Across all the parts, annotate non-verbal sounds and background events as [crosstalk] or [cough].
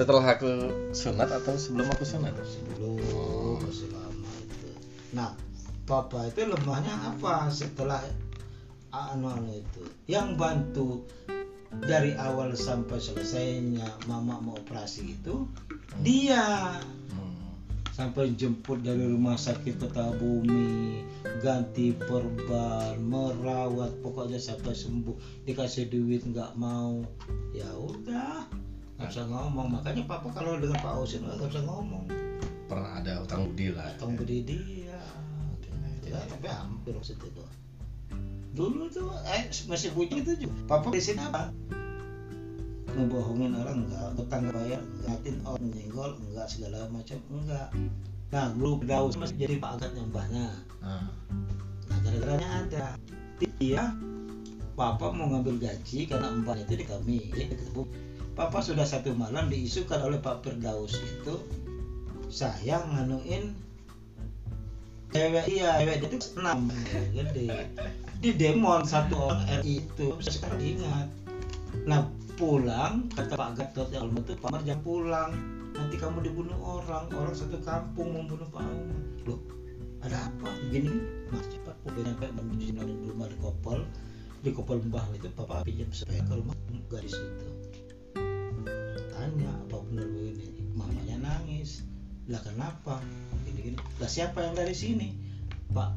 setelah aku sunat atau sebelum aku sunat? Sebelum. Oh. masih lama itu. Nah papa itu lemahnya apa setelah anu anu itu? Yang bantu dari awal sampai selesainya mama mau operasi itu dia. Hmm. sampai jemput dari rumah sakit kota bumi ganti perban merawat pokoknya sampai sembuh. Dikasih duit nggak mau. Ya udah nggak bisa ngomong. Makanya papa kalau dengan Pak Osin nggak bisa ngomong. Pernah ada utang budi lah. Tong budi dia. Ya tapi hampir situ itu dulu tuh eh masih punya itu juga. Papa di sini apa? Ngebohongin orang enggak tetangga bayar ngatin orang menyenggol enggak segala macam enggak nah grup daus masih jadi pangkat yang banyak. Ah. nah gara-garanya ada. Dia papa mau ngambil gaji karena empat itu di kami. Dia ketemu papa sudah satu malam diisukan oleh Pak Firdaus itu saya nganuin cewek iya cewek itu enam gede. Di demon satu orang RI itu sekarang ingat nah pulang kata Pak Gatot ya itu Pak jangan pulang. Nanti kamu dibunuh orang orang satu kampung membunuh Pak Umar loh ada apa? Begini mas cepat udah nyampe menuju rumah di kopel di kopel mbah itu papa pinjam sepeda ke rumah gadis itu tanya apa benar begini mamanya nangis. Lah kenapa? Gini gini. Lah siapa yang dari sini? Pak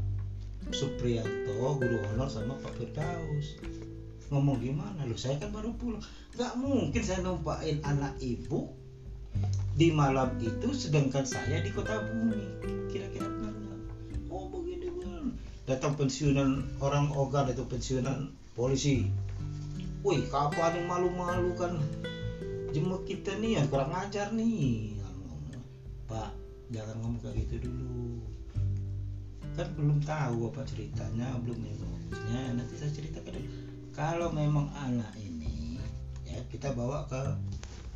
Supriyanto guru honor sama Pak Firdaus. Ngomong gimana? Lu saya kan baru pulang. Nggak mungkin saya numpain anak ibu di malam itu sedangkan saya di kota bumi. Kira-kira benar nggak? Oh begini benar. Datang pensiunan orang ogar itu pensiunan polisi. Wih kapan yang malu-malu kan jemput kita nih yang kurang ajar nih. Pak jangan ngomong kayak gitu dulu. Kan belum tahu apa ceritanya belum menyebutnya nanti saya ceritakan dulu. Kalau memang anak ini ya kita bawa ke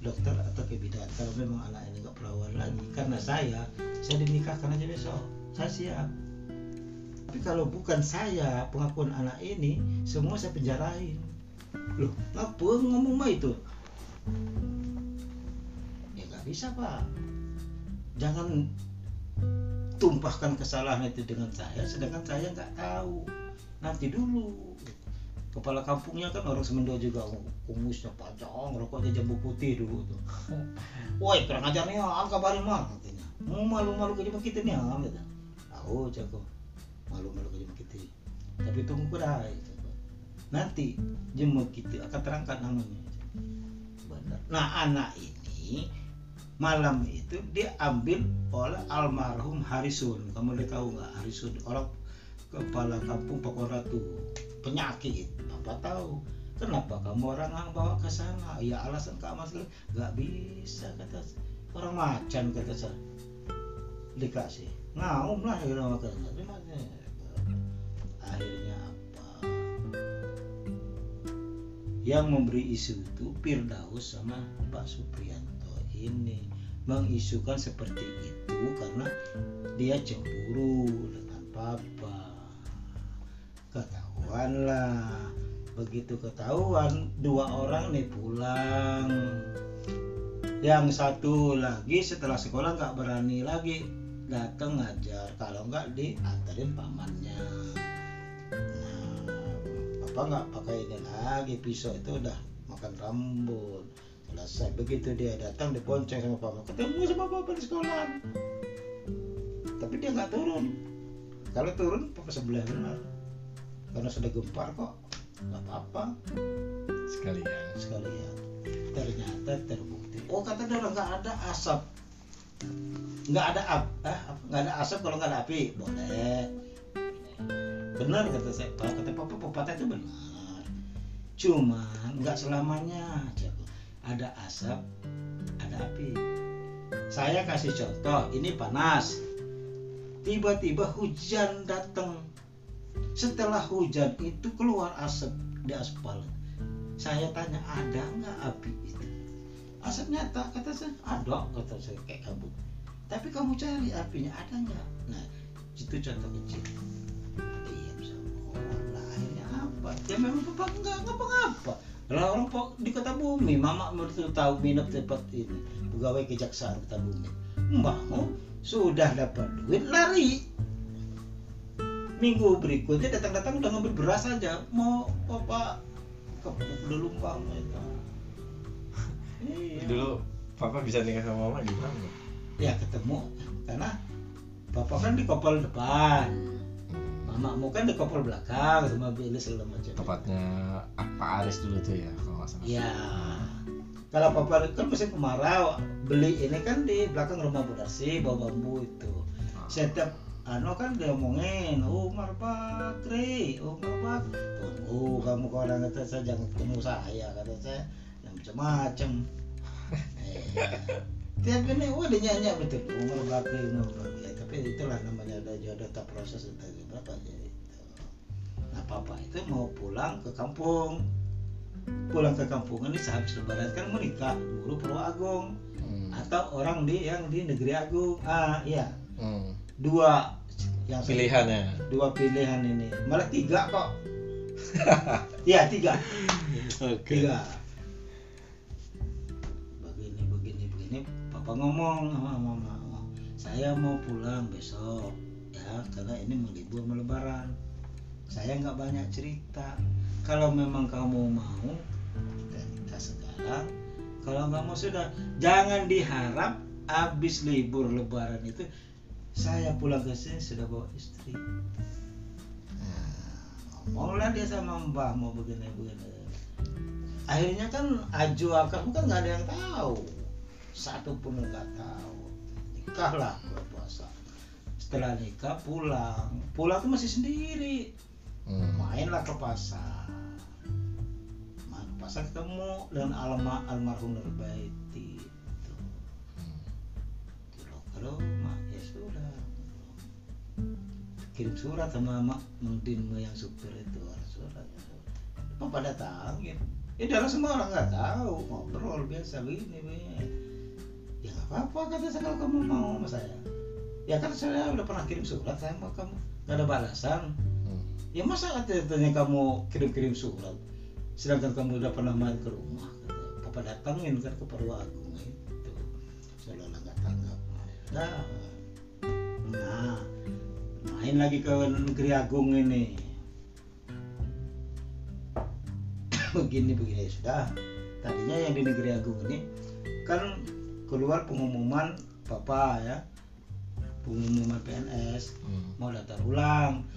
dokter atau ke bidan. Kalau memang anak ini nggak perawan lagi karena saya saya dinikahkan aja besok. Saya siap. Tapi kalau bukan saya pengakuan anak ini semua saya penjarain. Loh ngapa ngomong mah itu ya nggak bisa pak. Jangan tumpahkan kesalahan itu dengan saya sedangkan saya nggak tahu. Nanti dulu. Kepala kampungnya kan orang Semendo juga kumusnya panjang rokoknya jambu putih dulu tuh. [laughs] Woi kurang ajar nih ah kabarin mah katanya. Mau malu-malu ke jemput kita nih ah gitu. Tahu jago malu-malu ke jemput kita. Tapi tunggu kedai nanti jemput kita akan terangkat namanya nah anak ini malam itu dia ambil oleh almarhum Harisun kamu udah tahu nggak Harisun orang kepala kampung Pakor Ratu penyakit. Apa tahu? Kenapa kamu orang yang bawa ke sana? Ya alasan kak mas nggak bisa kata orang macan kata saya dikasih. Ngaum lah ya kasih. akhirnya yang memberi isu itu Firdaus sama Pak Supriyanto ini mengisukan seperti itu karena dia cemburu dengan papa. Ketahuan lah. Begitu ketahuan dua orang nih pulang. Yang satu lagi setelah sekolah nggak berani lagi datang ngajar. Kalau nggak diantarin pamannya papa nggak pakai ini lagi? Pisau itu udah makan rambut. Selesai. Begitu dia datang dibonceng sama papa. Ketemu sama papa di sekolah. Tapi dia nggak turun. Kalau turun papa sebelah benar karena sudah gempar kok. Nggak apa-apa. Sekalian. Sekalian. Ternyata terbukti. Oh kata dia orang nggak ada asap. Nggak ada ap eh, apa? nggak ada asap kalau nggak ada api. Boleh benar kata saya. Kata papa pepatah itu benar. Cuman nggak selamanya ada asap ada api. Saya kasih contoh ini panas. Tiba-tiba hujan datang. Setelah hujan itu keluar asap di aspal. Saya tanya ada nggak api itu? Asap nyata kata saya. Ada kata saya kayak kabut. Tapi kamu cari apinya ada nggak? Nah itu contoh kecil apa? Ya memang papa nggak ngapa-ngapa lah orang di kota bumi mama mertua tahu minat tempat ini. Pegawai kejaksaan kota bumi. Mbakmu sudah dapat duit lari. Minggu berikutnya datang-datang udah ngambil beras aja. Mau apa kepuk dulu mbakmu itu iya. Dulu papa bisa nikah sama mama gimana? ya ketemu. Karena bapak kan di kopel depan mamamu kan di kopel belakang sama Billy segala macam. Tepatnya Pak Aris dulu tuh ya kalau nggak salah. ya kalau papa kan musim kemarau. Beli ini kan di belakang rumah Budasi bawa bambu itu. Ah. setiap anu kan dia omongin Umar Bakri Umar Bakri. Tunggu kamu kalau orang kata saya jangan ketemu saya kata saya. Yang macam-macam. Eh, [laughs] tiap ini wah dia nyanyi betul. Umar Bakri Umar Bakri Ya, tapi itulah namanya ada jodoh tak proses dari berapa jadi itu. Nah papa itu mau pulang ke kampung. Pulang ke kampung ini sehabis lebaran kan mau nikah guru Purwoagung Hmm. atau orang di yang di negeri agung. Ah iya. Hmm. dua yang Pilihannya. dua pilihan ini. Malah tiga kok. [laughs] Ya tiga. Oke. tiga papa ngomong? Sama mama saya mau pulang besok ya karena ini mau libur lebaran saya nggak banyak cerita. Kalau memang kamu mau kita sekarang. Kalau nggak mau sudah. Jangan diharap habis libur lebaran itu saya pulang ke sini sudah bawa istri. Nah, ngomonglah dia sama mbah mau begini begini. Akhirnya kan aju akad kan nggak ada yang tahu satu pun nggak tahu. Nikahlah bulan puasa. Setelah nikah pulang. Pulang tuh masih sendiri. Hmm. mainlah ke pasar. Main ke pasar ketemu dengan alma almarhum Nurbaiti itu. Kira ke rumah ya sudah. Kirim surat sama mak Mendin yang supir itu surat Papa datang gitu ya dalam semua orang nggak tahu. Ngobrol biasa begini begini ya nggak apa-apa kata saya kalau kamu mau sama saya. Ya kan saya udah pernah kirim surat saya sama kamu. Nggak ada balasan. Hmm. ya masa katanya kamu kirim-kirim surat? Sedangkan kamu udah pernah main ke rumah katanya. papa datangin kan ke Purwoagung itu saya nggak tanggap nah, nah main lagi ke negeri agung ini. [coughs] Begini begini sudah. Tadinya yang di negeri agung ini kan keluar pengumuman papa ya. Pengumuman PNS Hmm. mau daftar ulang.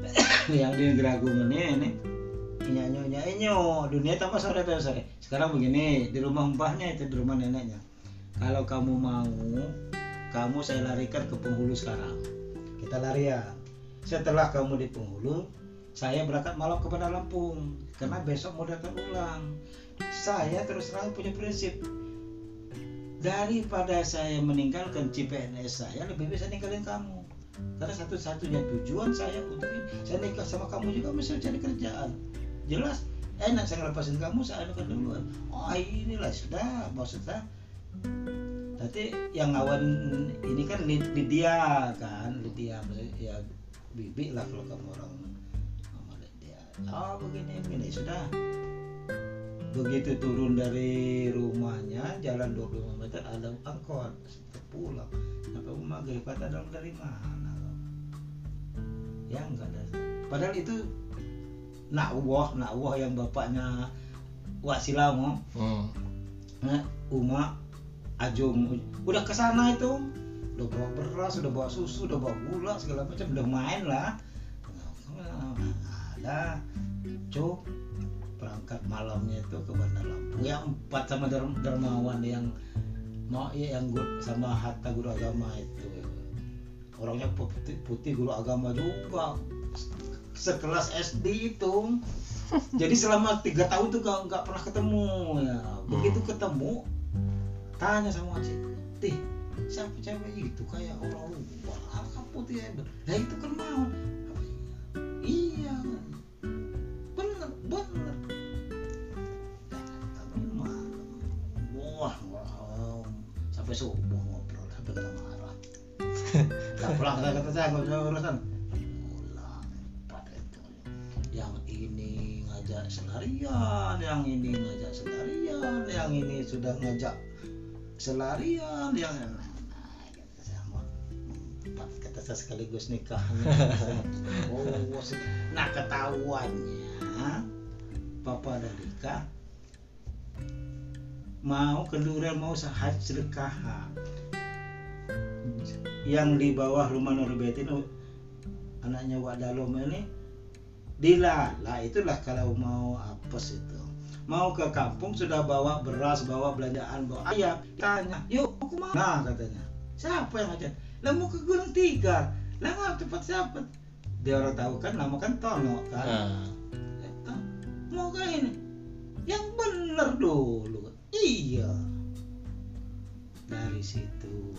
[coughs] Yang di negeri agung ini ini nyanyo nyanyo dunia tambah sore tambah sore. Sekarang begini di rumah mbahnya itu di rumah neneknya. Kalau kamu mau kamu saya larikan ke penghulu sekarang. Kita lari ya setelah kamu di penghulu saya berangkat malam ke Bandar Lampung. Karena besok mau daftar ulang. Saya terus terang punya prinsip daripada saya meninggalkan CPNS saya lebih bisa ninggalin kamu. Karena satu-satunya tujuan saya untuk ini saya nikah sama kamu juga mesti cari kerjaan. Jelas enak saya ngelepasin kamu saya nikah duluan. Oh inilah sudah maksudnya nanti yang ngawan ini kan Lydia kan Lydia maksudnya ya bibi lah kalau kamu orang Lydia. Oh begini begini sudah begitu turun dari rumahnya jalan 25 meter ada angkot pulang. Sampai rumah maghrib kata dong dari mana ya enggak ada. Padahal itu nakwah nakwah yang bapaknya Wak Silamo. Hmm. nah, Uma Ajung udah ke sana itu. Udah bawa beras udah bawa susu udah bawa gula segala macam. Udah main lah. Ada. Cuk berangkat malamnya itu ke Bandar Lampung. Yang empat sama Darmawan yang mau ya yang sama Hatta guru agama itu. Orangnya putih, putih guru agama juga. Sekelas SD itu. Jadi selama tiga tahun tuh gak, nggak pernah ketemu ya. Begitu ketemu tanya sama cik tih siapa cewek itu? Kayak orang luar apa putih ya? Nah itu kan mau Apa iya. Bener bener sampai subuh ngobrol sampai kena marah. [laughs] Gak pulang kata kata saya nggak usah urusan pulang itu. Yang ini ngajak selarian yang ini ngajak selarian yang ini sudah ngajak selarian yang nah, kata saya sekaligus nikah. [laughs] Oh nah ketahuannya papa dan Rika mau kenduran mau sahat sedekah. Yang di bawah rumah Norbetin anaknya Wak Dalom ini dilala itulah kalau mau apes itu. Mau ke kampung sudah bawa beras bawa belanjaan bawa ayam. Tanya yuk mau. Ke mana nah katanya siapa yang ngajak lah mau ke Gunung Tiga. Lah nggak cepat siapa? Dia orang tahu kan nama kan Tono kan. Nah, Ah, mau ke ini. Yang bener dulu iya. Dari situ.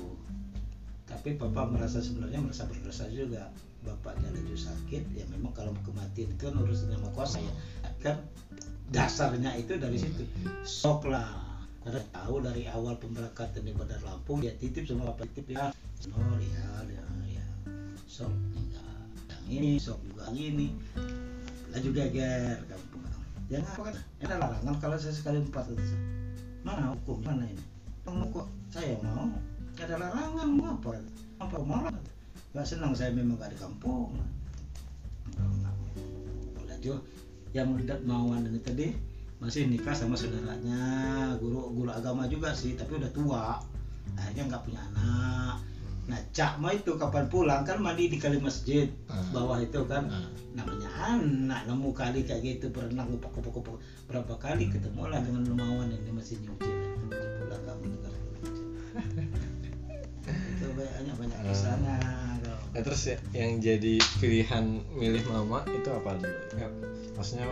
Tapi papa merasa sebenarnya merasa berdosa juga. Bapaknya lagi sakit ya memang kalau kematian itu kan urusan sama kuasa ya. Kan dasarnya itu dari situ. Sok lah. Karena tahu dari awal pemberangkatan di Bandar Lampung dia titip sama bapak titip ya. Oh ya ya, ya. sok yang ini sok juga gini lah juga ger kampung ya nggak apa kan ada larangan kalau saya sekali empat itu mana hukum mana ini? Mau kok saya mau. Nggak ada larangan mau apa? Apa mau nggak senang saya memang gak di kampung. Lanjut yang mendat mauan ini tadi masih nikah sama saudaranya. Guru guru agama juga sih tapi udah tua. Akhirnya nggak punya anak nah cak mah itu kapan pulang kan mandi di kali masjid Ah. bawah itu kan Ah. namanya anak nemu kali kayak gitu berenang kupak kupak kupak berapa kali ketemu lah dengan lumawan ini masih nyuci pulang kamu dengar [laughs] itu banyak banyak Ah. kisahnya Nah, terus ya, yang jadi pilihan milih mama itu apa dulu? Ya, maksudnya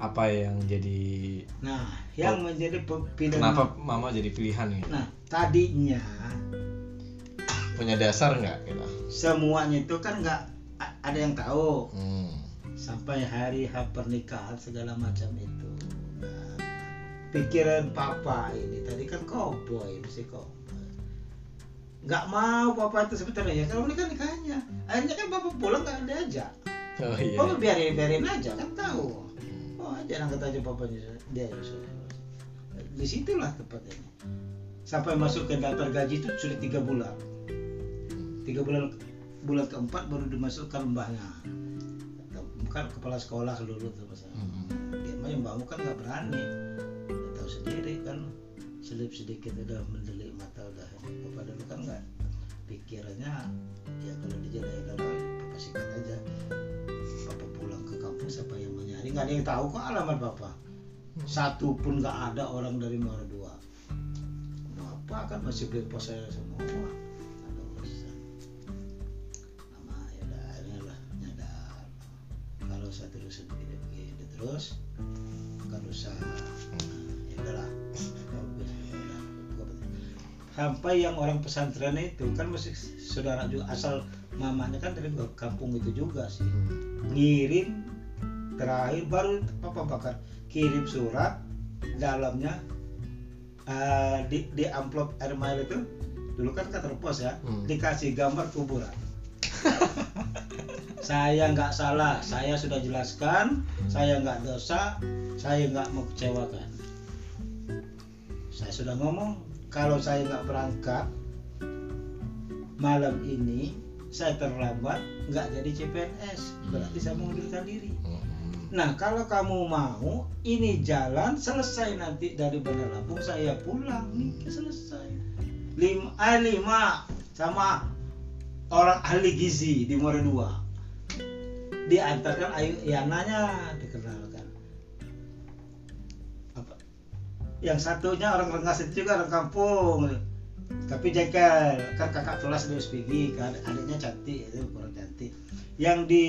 apa yang jadi nah yang menjadi pe- pilihan kenapa mama jadi pilihan gitu? nah tadinya Punya dasar nggak gitu? semuanya itu kan nggak ada yang tahu. Hmm. sampai hari H pernikahan segala macam itu. Nah, pikiran papa ini tadi kan cowboy mesti cowboy. Nggak mau papa itu sebenarnya. Ya kalau nikah nikahnya. Akhirnya kan papa pulang nggak ada aja Oh iya. papa biarin biarin aja kan tahu. Oh aja angkat aja papanya dia di situlah tempatnya sampai masuk ke daftar gaji itu sudah tiga bulan tiga bulan bulan keempat baru dimasukkan mbahnya. Bukan kepala sekolah dulu tuh masa Hmm. dia mah yang bangun kan nggak berani. Dia tahu sendiri kan selip sedikit udah mendelik mata udah. Bapak dulu kan nggak pikirannya ya kalau dijalanin darah papa sikat aja. Papa pulang ke kampung siapa yang mau nyari? Nggak ada yang tahu kok alamat papa satu pun nggak ada orang dari Muara Dua. Bapak kan masih beli pos saya semua saya terus begini begini terus kan usah ya udahlah sampai yang orang pesantren itu kan masih saudara juga asal mamanya kan dari kampung itu juga sih ngirim terakhir baru papa bakar kirim surat dalamnya eh, di di amplop air mile itu dulu kan kantor pos ya Hmm. dikasih gambar kuburan [laughs] saya nggak salah. Saya sudah jelaskan. Saya nggak dosa. Saya nggak mengecewakan. Saya sudah ngomong. Kalau saya nggak berangkat malam ini saya terlambat nggak jadi CPNS berarti saya mengundurkan diri. Hmm. Nah, kalau kamu mau, ini jalan selesai nanti dari Bandar Lampung saya pulang. Nih selesai. Lima, ah, lima sama orang ahli gizi di Muara Dua. Diantarkan Ayu Yananya dikenalkan. Apa? Yang satunya orang Rengas itu juga orang kampung. Tapi jengkel, kan kakak kelas di SPG kan, adiknya cantik itu kurang cantik. Yang di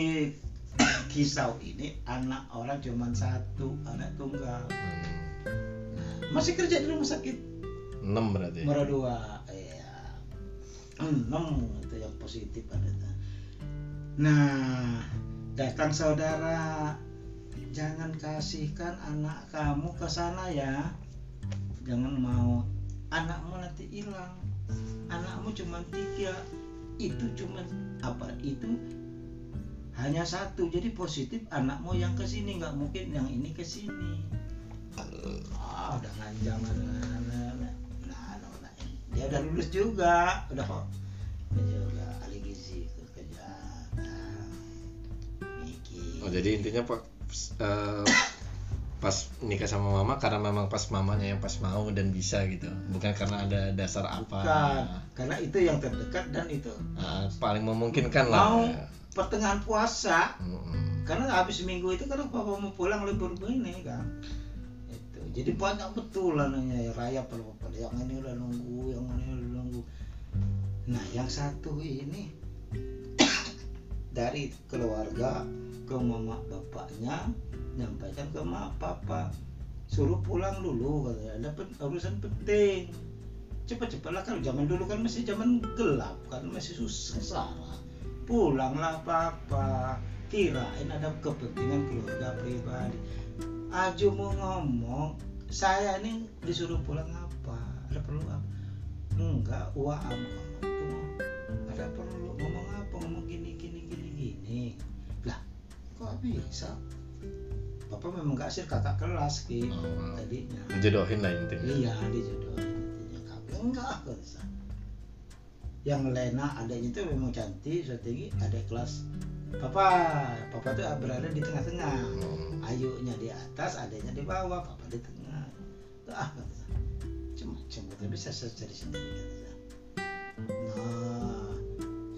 kisau ini anak orang cuma satu anak tunggal masih kerja di rumah sakit Enam berarti. Muara dua enam itu yang positif ada nah datang saudara jangan kasihkan anak kamu ke sana ya. Jangan mau. Anakmu nanti hilang. Anakmu cuma tiga. Itu cuma apa itu? Hanya satu. Jadi positif anakmu yang ke sini nggak mungkin yang ini ke sini. Ah udah nganjang dia udah lulus juga. Udah kok. Juga ahli gizi kerja. Nah, oh jadi intinya pak eh, pas nikah sama mama karena memang pas mamanya yang pas mau dan bisa gitu. Bukan karena ada dasar apa. Bukan. Karena itu yang terdekat dan itu. Ah, paling memungkinkan lah. Mau pertengahan puasa. Mm-mm. karena habis minggu itu kan papa mau pulang libur ini kan jadi banyak betul anaknya ya raya papa yang ini udah nunggu yang ini udah nunggu. Nah yang satu ini [coughs] dari keluarga ke mama bapaknya nyampaikan ke mak papa. Suruh pulang dulu katanya. Ada pen- urusan penting. Cepat-cepat lah kalau zaman dulu kan masih zaman gelap kan masih susah. Pulanglah papa. Kirain ada kepentingan keluarga pribadi Aju mau ngomong saya ini disuruh pulang apa? Ada perlu apa? Enggak wah am tuh ada perlu ngomong apa? Ngomong gini gini gini gini. Lah kok bisa? Bapak memang gak sih kakak kelas gitu Oh. tadinya jodohin lah intinya. Iya dijodohin intinya. Kakak enggak kelas yang Lena adanya itu memang cantik tinggi ada kelas papa papa tuh berada di tengah-tengah Hmm. ayunya di atas adanya di bawah papa di tengah Tuh, ah saya. macam-macam kata bisa saya cari sendiri kata saya. nah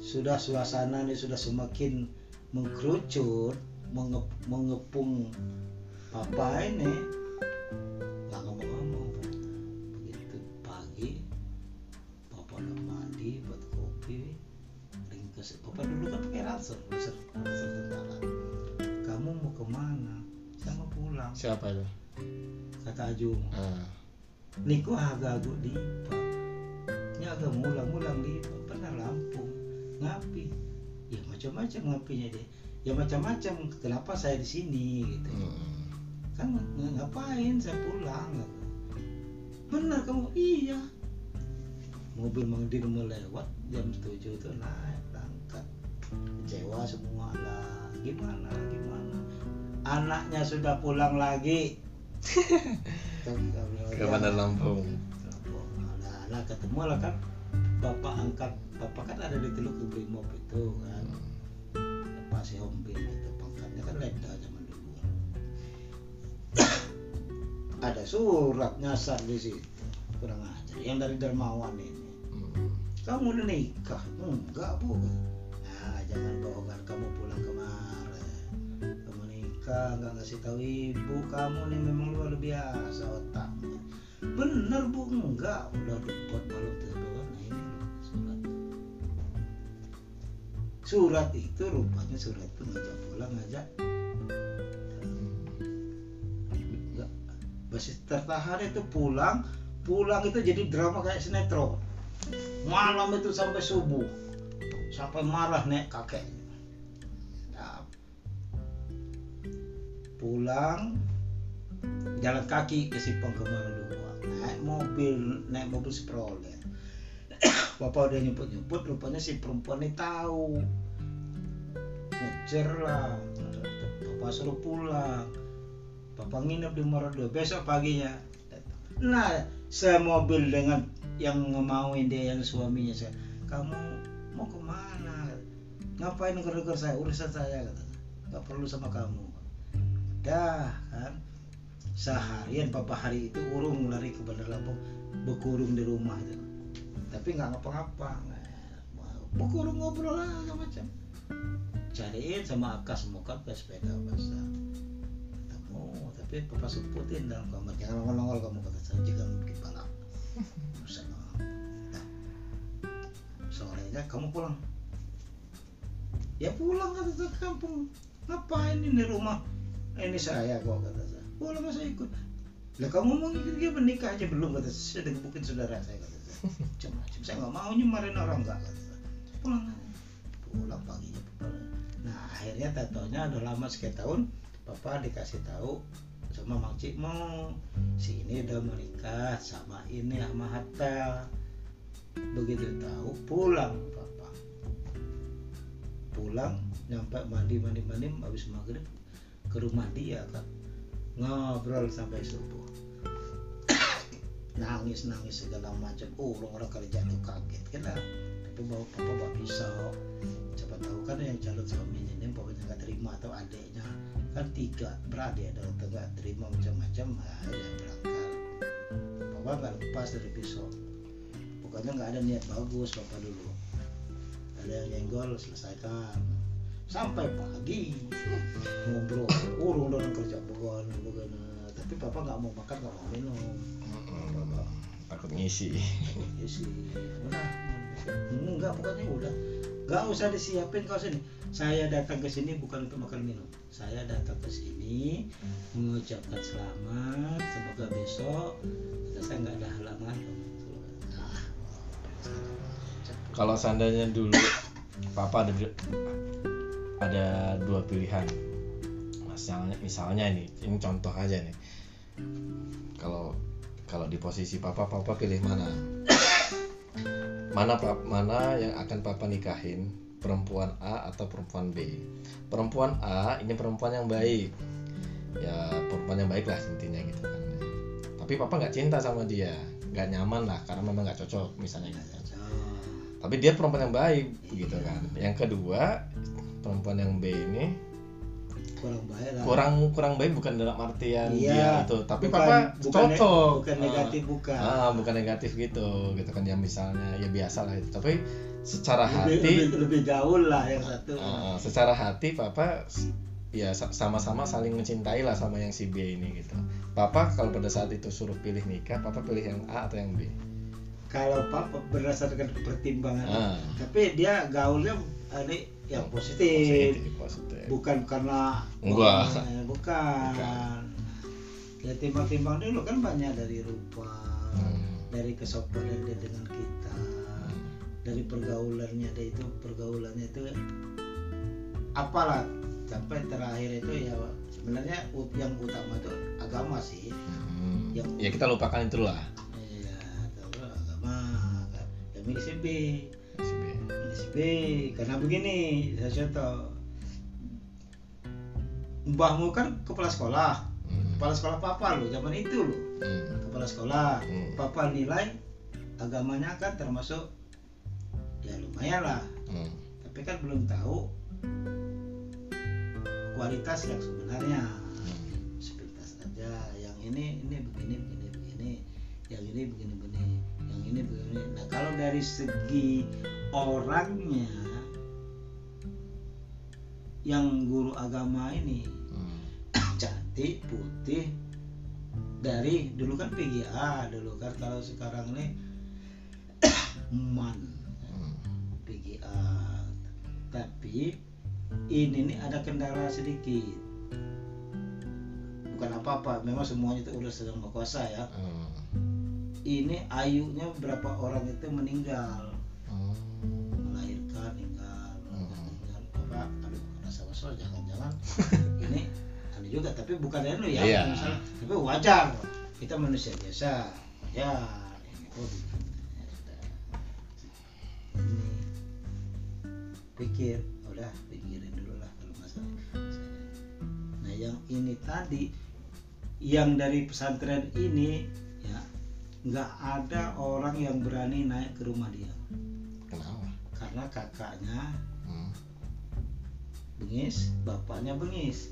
sudah suasana ini sudah semakin mengkerucut menge- mengepung papa ini ringkes papa dulu kan pakai ransel ransel ransel tentara kamu mau ke mana? Saya mau pulang. Siapa itu? Kata Aju Ah. Niku agak-agak di Ini agak mulang-mulang di pernah Lampung. Ngapi. Ya macam-macam ngapinya dia. Ya macam-macam kenapa saya di sini gitu. Hmm. kan ng- ngapain saya pulang gitu. benar kamu? Iya. Mobil Mang Dir mau lewat jam 7 itu naik kecewa semua lah. Gimana gimana? Anaknya sudah pulang lagi. [laughs] Ke Bandar Lampung. Nah, nah ketemu lah kan. Bapak angkat bapak kan ada di teluk Brimob itu kan. Pak si Hombin itu pangkatnya kan leda zaman dulu. [coughs] Ada surat nyasar di situ. Kurang ajar. Yang dari Dermawan ini. Hmm. kamu udah nikah? Enggak bu jangan bohongan kamu pulang kemarin kamu nikah nggak ngasih tahu ibu kamu nih memang luar biasa otaknya. Bener bu? Enggak. Udah buat malam tidur nah ini loh surat. Surat itu rupanya surat itu ngajak pulang ngajak. Masih tertahan itu pulang. Pulang itu jadi drama kayak sinetron. Malam itu sampai subuh sampai marah nek? Kakek. Nah, pulang jalan kaki ke Sipang Kemang dua. Naik mobil naik mobil stroller [coughs] bapak udah nyebut nyebut rupanya si perempuan ini tahu. Ngejar lah. Bapak suruh pulang. Bapak nginep di Morodo besok paginya. Nah semobil dengan yang ngemauin dia yang suaminya. Saya kamu mau ke mana? Ngapain gara-gara saya? Urusan saya kata nggak perlu sama kamu. Dah kan? Seharian papa hari itu urung lari ke Bandar Lampung berkurung di rumah itu. Tapi nggak ngapa-ngapa berkurung ngobrol lah macam cariin sama Akas muka ke sepeda basah ketemu tapi papa sebutin dalam kamar. Jangan nongol-nongol kamu kata saya. Jangan bikin balap sorenya kamu pulang. Ya pulang kata saya ke kampung. Ngapain ini rumah? Ini saya kok kata saya. Pulang saya ikut? Lah kamu mau dia menikah aja? Belum kata saya. Saya udah gebukin saudara saya kata saya. [laughs] Cuma cuma saya nggak mau nyemarin orang enggak kata saya. Pulang. Pulang paginya pulang. nah akhirnya tatonya udah lama sekian tahun papa dikasih tahu sama Mang Cik mau si ini udah menikah sama ini sama Hatta begitu tahu pulang papa. Pulang nyampe mandi mandi mandi habis maghrib ke rumah dia kan ngobrol sampai subuh. [coughs] Nangis nangis segala macam. Oh orang orang kerja tuh kaget lah tapi bawa papa bawa pisau. Coba tahu kan yang calon suaminya ini pokoknya nggak terima atau adiknya. Kan tiga beradik ada nggak terima macam-macam. Nah, ya berangkat. Papa nggak lepas dari pisau pokoknya nggak ada niat bagus bapak dulu. Ada yang nyenggol selesaikan. Sampai pagi. Ngobrol urung orang kerja bukan bukan tapi papa nggak mau makan nggak mau minum. Bapak takut ngisi. Ya sih. Udah. Enggak pokoknya udah. Nggak usah disiapin kau sini. Saya datang ke sini bukan untuk makan minum. Saya datang ke sini mengucapkan selamat. Semoga besok saya nggak ada halangan kalau seandainya dulu papa ada ada dua pilihan. Misalnya misalnya ini ini contoh aja nih. Kalau kalau di posisi papa papa pilih mana? Mana mana yang akan papa nikahin? Perempuan A atau perempuan B? Perempuan A ini perempuan yang baik. Ya perempuan yang baik lah intinya gitu kan. Tapi papa nggak cinta sama dia. Nggak nyaman lah karena memang nggak cocok misalnya gitu tapi dia perempuan yang baik begitu kan. Yang kedua perempuan yang B ini kurang baik lah. kurang kurang baik bukan dalam artian Iya. dia itu tapi Bukan- papa bukan ne- cocok bukan Ah. negatif bukan. Ah bukan negatif gitu gitu kan. Ya misalnya ya biasa lah itu. Tapi secara lebih, hati lebih, lebih gaul lah yang satu. Ah, secara hati papa ya sa- sama-sama saling mencintai lah sama yang si B ini gitu. Papa kalau pada saat itu suruh pilih nikah papa pilih yang A atau yang B kalau papa berdasarkan pertimbangan Ah. tapi dia gaulnya ini yang positif, positif positif bukan karena Enggak. Eh, bukan. Bukan. ya timbang-timbang dulu kan banyak dari rupa Hmm. dari kesopanan dia dengan kita dari pergaulannya dia itu pergaulannya itu apalah sampai terakhir itu ya sebenarnya yang utama itu agama sih Hmm. Yang- ya kita lupakan itulah tahu agama. Ya misi B, si B misi B. Karena begini, saya contoh. Mbahmu kan kepala sekolah, Hmm. kepala sekolah papa lo, zaman itu lo, Hmm. kepala sekolah. Hmm. Papa nilai agamanya kan termasuk ya lumayan lah, Hmm. tapi kan belum tahu kualitas yang sebenarnya. Sepintas aja yang ini ini begini begini begini yang ini begini begini yang ini begini nah kalau dari segi orangnya yang guru agama ini Hmm. [coughs] cantik putih dari dulu kan PGA dulu kan kalau sekarang ini [coughs] man Hmm. PGA tapi ini nih ada kendala sedikit bukan apa-apa memang semuanya itu udah sedang berkuasa ya Hmm. Ini ayunya berapa orang itu meninggal. Hmm. melahirkan meninggal Hmm. meninggal apa aduh rasa wasol jangan-jangan. [laughs] Ini aneh juga tapi bukan anu ya Iya. misalnya tapi wajar kita manusia biasa ya ini oh ini. Pikir udah pikirin dulu lah kalau masalah nah yang ini tadi yang dari pesantren ini nggak ada orang yang berani naik ke rumah dia Kenapa? karena kakaknya Hmm. bengis bapaknya bengis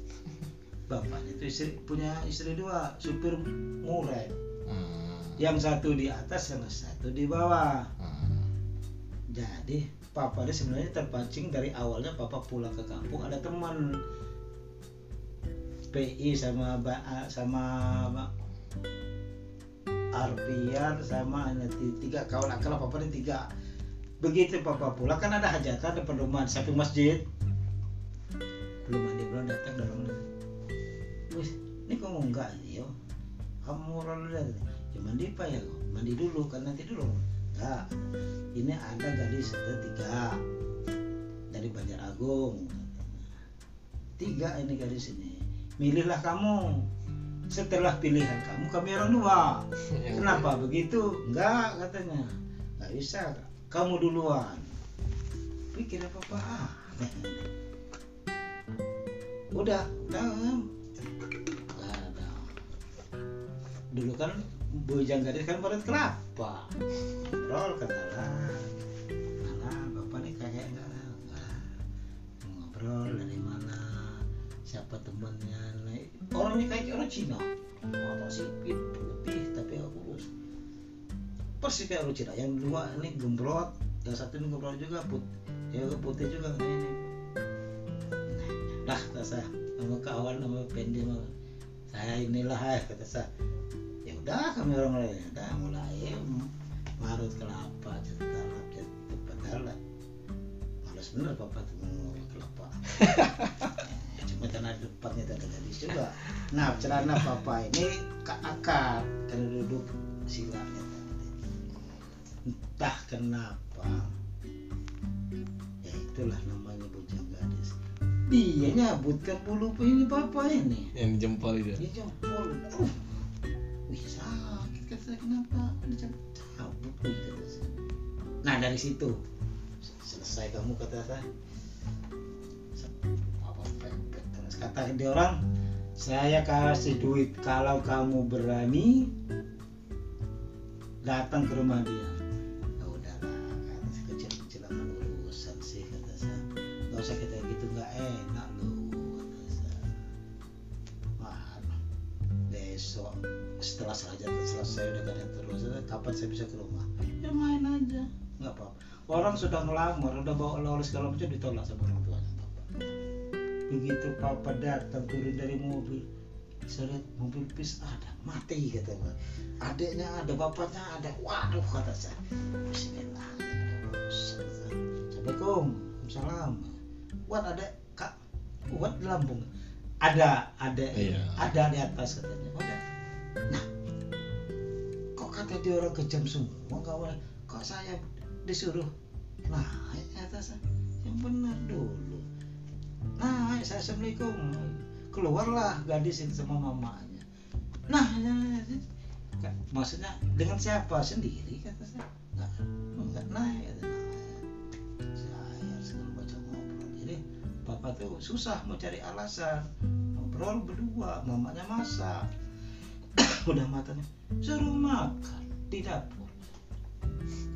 bapaknya itu istri punya istri dua supir muret Hmm. yang satu di atas yang satu di bawah Hmm. jadi papa dia sebenarnya terpancing dari awalnya papa pulang ke kampung ada teman PI sama ba sama Arpian sama tiga. Kawan akal papa ini tiga. Begitu papa pulang kan ada hajatan di samping masjid. Belum mandi belum datang dorong wis ini kamu enggak yo? Kamu lalu dari ya mandi pak ya? Mandi dulu kan nanti dulu. Enggak. Ini ada gadis ada tiga dari Banjar Agung tiga ini gadis ini. Milihlah kamu setelah pilihan kamu kami orang dua. Yang- [laughs] kenapa begitu? Enggak katanya. Nggak bisa. Kamu duluan. Pikir apa apa [laughs] udah udah. Dulu kan bujang gadis kan baru kelapa. Ngobrol kenalan kenalan bapak nih kayak enggak enggak. Ngobrol dari mana? Siapa temannya Nah, orang ini kayak orang Cina. Mata sipit putih tapi kurus. Persis kayak orang Cina. Yang dua ini gembrot yang satu ini gembrot juga put yang putih juga kayak ini. Nah kata saya sama kawan sama pendek saya inilah ya [laughs] kata saya. Ya udah kami orang lain. Udah mulai marut kelapa cerita cerita padahal lah malas bener papa tuh kelapa. Ya, [laughs] karena depannya ada gadis juga. Nah celana papa ini ke akar karena duduk silanya entah kenapa. Ya itulah namanya bujang gadis. Dia nyabutkan bulu ini papa ini. Yang jempol itu? Dia jempol uh. Wih sakit kata saya kenapa cabut kata nah dari situ. Selesai kamu kata saya kata dia orang saya kasih duit kalau kamu berani datang ke rumah dia. Ya udahlah kata saya kecil-kecilan urusan sih kata saya. Nggak usah kita gitu nggak enak loh kata saya. Wah, besok setelah saja selesai udah gak ada yang terus kapan saya bisa ke rumah? Ya main aja nggak apa orang sudah ngelamar udah bawa oleh segala macam ditolak sama orang tuanya papa begitu papa datang turun dari mobil saya lihat mobil bis ada mati kata Pak. adiknya ada bapaknya ada. Waduh kata saya. Bismillah Assalamualaikum. Salam Wat ada kak Wat di Lampung. Ada ada Iya. ada di atas katanya. Udah nah kok kata dia orang kejam semua kawan kok saya disuruh ke atas? Yang benar dulu naik saya assalamualaikum. Keluarlah gadis itu sama mamanya. Nah ya, ya, ya. Maksudnya dengan siapa? Sendiri kata saya. Nggak nggak naik kata saya. Segala macam ngobrol. Jadi papa tuh susah mau cari alasan. Ngobrol berdua mamanya masak. [coughs] Udah matanya suruh makan di dapur.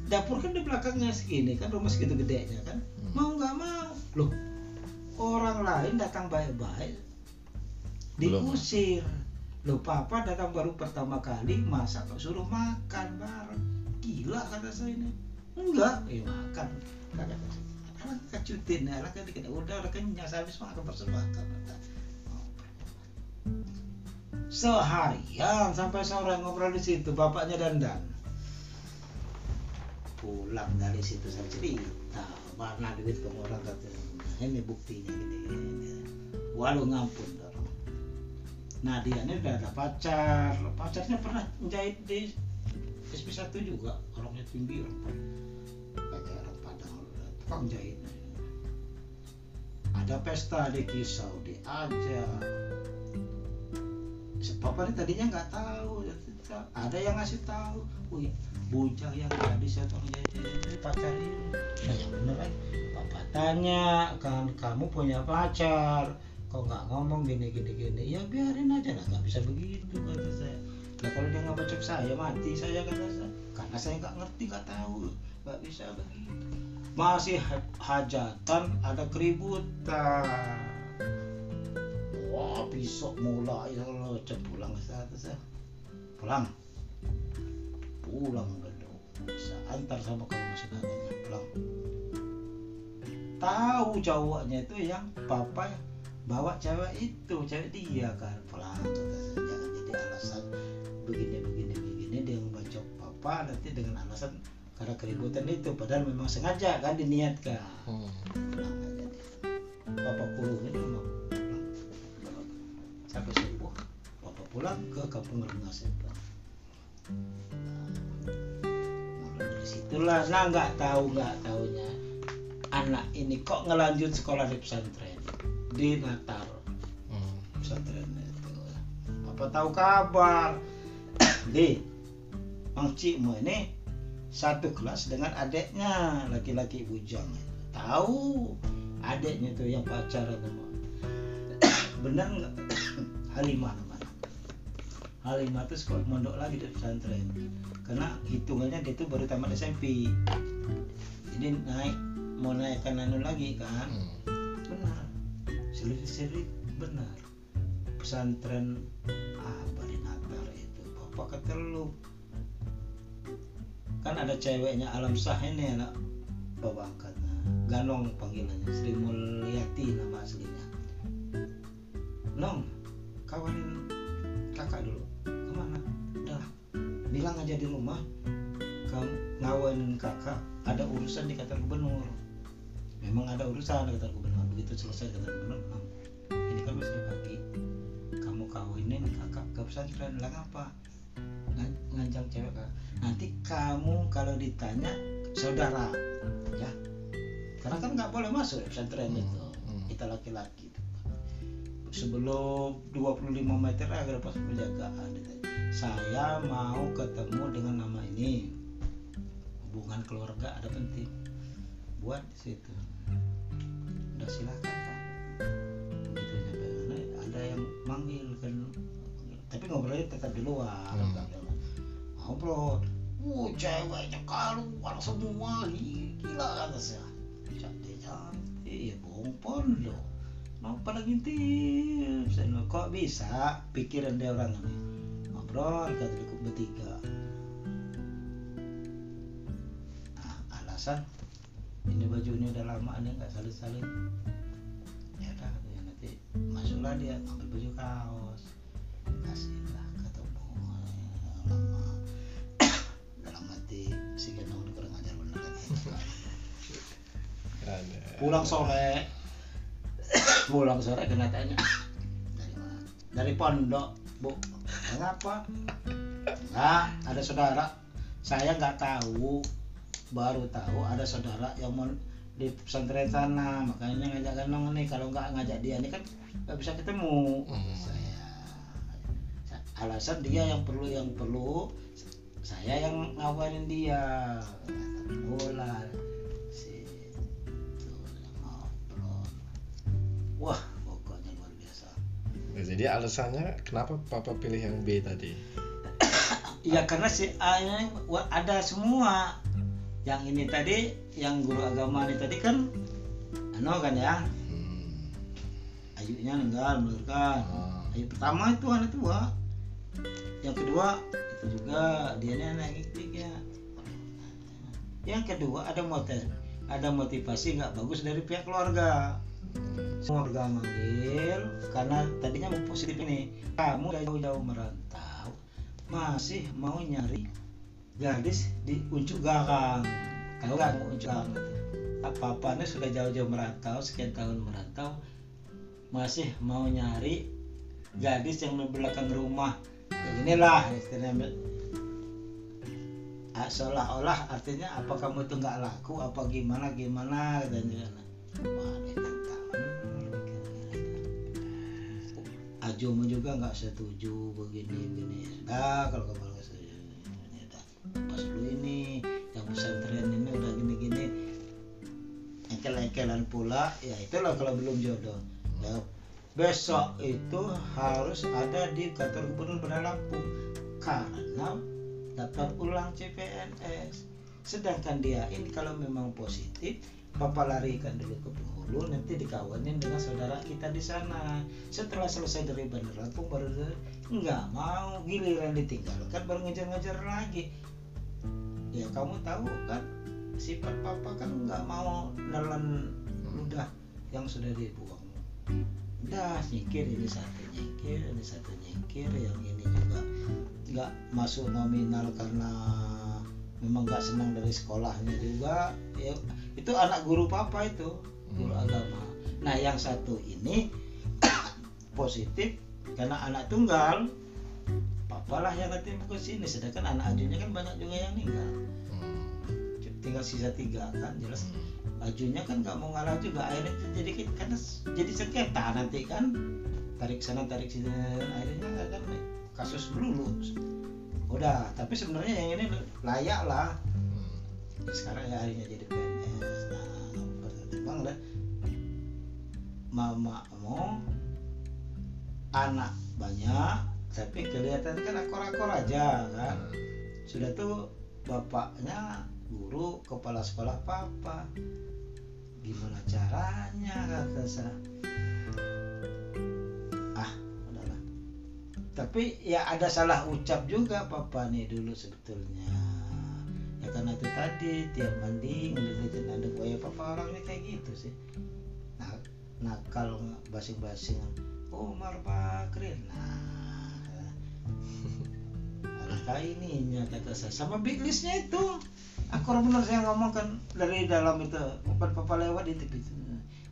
Dapur kan di belakangnya segini kan rumah segitu gedenya kan. Mau nggak mau. Loh orang lain datang baik-baik diusir. Loh papa datang baru pertama kali masa kok suruh makan bareng? Gila kata saya ini. Enggak. Eh makan. Kata anak kecutin anak kan dikit udah udah kenyang habis makan persembahkan. Seharian sampai sore ngobrol di situ bapaknya dandan. Pulang dari situ saya cerita mana duit kamu orang kata. "Nah, ini buktinya gini, waduh ngampun dorong nah dia ini udah ada pacar. Pacarnya pernah jahit di SP1 juga orangnya tinggi orang kayak orang Padang tukang jahit. Ada pesta di kisau diajak Papa ini tadinya nggak tahu ada yang ngasih tahu wih bujang yang tadi saya tuh jadi pacar ini. Yang bener kan papa tanya kan kamu punya pacar? Kok nggak ngomong gini gini gini? Ya biarin aja lah nggak bisa begitu kata saya. Nah kalau dia nggak bacok saya mati saya kata saya. Karena saya nggak ngerti nggak tahu nggak bisa begitu. Masih ha- hajatan ada keributan. Wah besok mulai kalau pulang ke sana saya. Pulang pulang dulu saya antar sama kamu saudaranya pulang. Tahu cowoknya itu yang papa bawa cewek itu cewek dia kan. Pulang kata saya jangan jadi alasan begini begini begini. Dia ngebacok papa nanti dengan alasan karena keributan itu. Padahal memang sengaja kan diniatkan. Hmm. pulang aja dia. papa pulang ini pulang. Sampai subuh papa pulang ke kampung rengas itu mulai dari situlah nah nggak tahu nggak taunya anak ini kok ngelanjut sekolah di pesantren? Di Natar Hmm. pesantren itu. Apa tahu kabar? [coughs] Di Mang Cikmu ini satu kelas dengan adiknya laki-laki bujang tahu adiknya tuh yang pacaran sama. [coughs] Benar nggak? [coughs] Halimah Halimah tuh sekolah mondok lagi di pesantren. Karena hitungannya dia tuh baru tamat SMP jadi naik mau naikkan anu lagi kan? Hmm. benar. Selisih benar. Pesantren ah bari natar itu? Bapak kata lu. Kan ada ceweknya alam sah ini anak bapak angkatnya ganong panggilannya Sri Mulyati nama aslinya. Nong kawanin kakak dulu bilang aja di rumah kamu ngawanin kakak ada urusan di kantor gubernur. Memang ada urusan di kantor gubernur. Begitu selesai kantor gubernur "Nong, ini kan masih pagi. Kamu kawinin kakak ke pesantren. Lah apa Ngan- ngancam cewek kak nanti kamu kalau ditanya saudara ya. Karena kan nggak boleh masuk ya pesantren Hmm, itu. hmm. kita laki-laki itu. Sebelum 25 meter agar pas penjagaan saya mau ketemu dengan nama ini. Hubungan keluarga ada penting. Buat di situ. Udah silakan pak. Begitu nyampe ada yang manggil kan. Tapi ngobrolnya tetap di luar. Hmm. ngobrol. Wuh, ceweknya keluar semua. Gila kata saya. Cantik cantik. Ya bompon loh. Mau pada ngintip saya kok bisa? Pikiran dia orang ini ngobrol kata cukup bertiga. Nah, alasan ini baju ini udah lama nih nggak salin salin ya udah katanya nanti masuklah dia ambil baju kaos. Kasihlah Eh, lama. Dalam hati si gendong ini kurang ajar bener. Ada. pulang sore. Pulang sore kena tanya. Dari mana? Dari pondok bu kenapa enggak ada saudara. Saya nggak tahu. Baru tahu ada saudara yang mau di pesantren sana. Makanya ngajak Ganong nih. Kalau nggak ngajak dia nih kan nggak bisa ketemu. Hmm. saya alasan dia yang perlu yang perlu saya yang ngawarin dia. Bola si itu ngobrol. Wah Jadi alasannya kenapa papa pilih yang B tadi? Iya [coughs] karena si A nya wa- ada semua yang ini tadi yang guru agama ini tadi kan ano kan ya Hmm. ayunya meninggal melahirkan Ah. ayu pertama itu anak tua yang kedua itu juga dia ini anak ikhtiknya yang kedua ada motiv ada motivasi nggak bagus dari pihak keluarga keluarga manggil karena tadinya mau positif ini. Kamu jauh-jauh merantau masih mau nyari gadis di uncuk garang. Kalau nggak mau uncuk garang apa apanya sudah jauh-jauh merantau sekian tahun merantau masih mau nyari gadis yang di belakang rumah inilah istilahnya Ah, seolah-olah artinya apa kamu itu nggak laku apa gimana gimana dan juga wah Ajumu juga nggak setuju begini begini. Sudah kalau kamu nggak setuju. Pas dulu ini yang pesantren ini udah gini gini engkel-engkelan pula. Ya itulah kalau belum jodoh. Ya, besok itu harus ada di kantor gubernur Bandar Lampung karena daftar ulang CPNS sedangkan dia ini kalau memang positif Papa larikan dulu ke penghulu nanti dikawanin dengan saudara kita di sana. Setelah selesai dari Bandar Lampung baru nggak mau giliran ditinggalkan baru ngejar-ngejar lagi. Ya kamu tahu kan sifat papa kan nggak mau nelan ludah yang sudah dibuang. Udah nyingkir ini satu nyingkir ini satu nyingkir yang ini juga nggak masuk nominal karena memang nggak senang dari sekolahnya juga. Ya itu anak guru papa itu guru Hmm. agama nah yang satu ini [coughs] positif karena anak tunggal papa lah yang nanti ke sini sedangkan anak ajunya kan banyak juga yang meninggal Hmm. tinggal sisa tiga kan jelas Hmm. bajunya kan nggak mau ngalah juga akhirnya jadi karena jadi sengketa nanti kan tarik sana tarik sini akhirnya kan kasus melulu udah tapi sebenarnya yang ini layak lah Hmm. sekarang ya akhirnya jadi PNS nah pertimbang lah mama mau anak banyak tapi kelihatan kan akor-akor aja kan? Sudah tuh bapaknya guru kepala sekolah papa. Gimana caranya kata saya. Ah udahlah. Tapi ya ada salah ucap juga papa nih dulu sebetulnya ya karena itu tadi tiap mandi ngeliatin ada buaya papa orangnya kayak gitu sih. Nah nakal basing-basing Umar Bakri nah. Ada ininya kata saya sama big listnya itu. Aku benar saya ngomong kan dari dalam itu bukan papa lewat di TV itu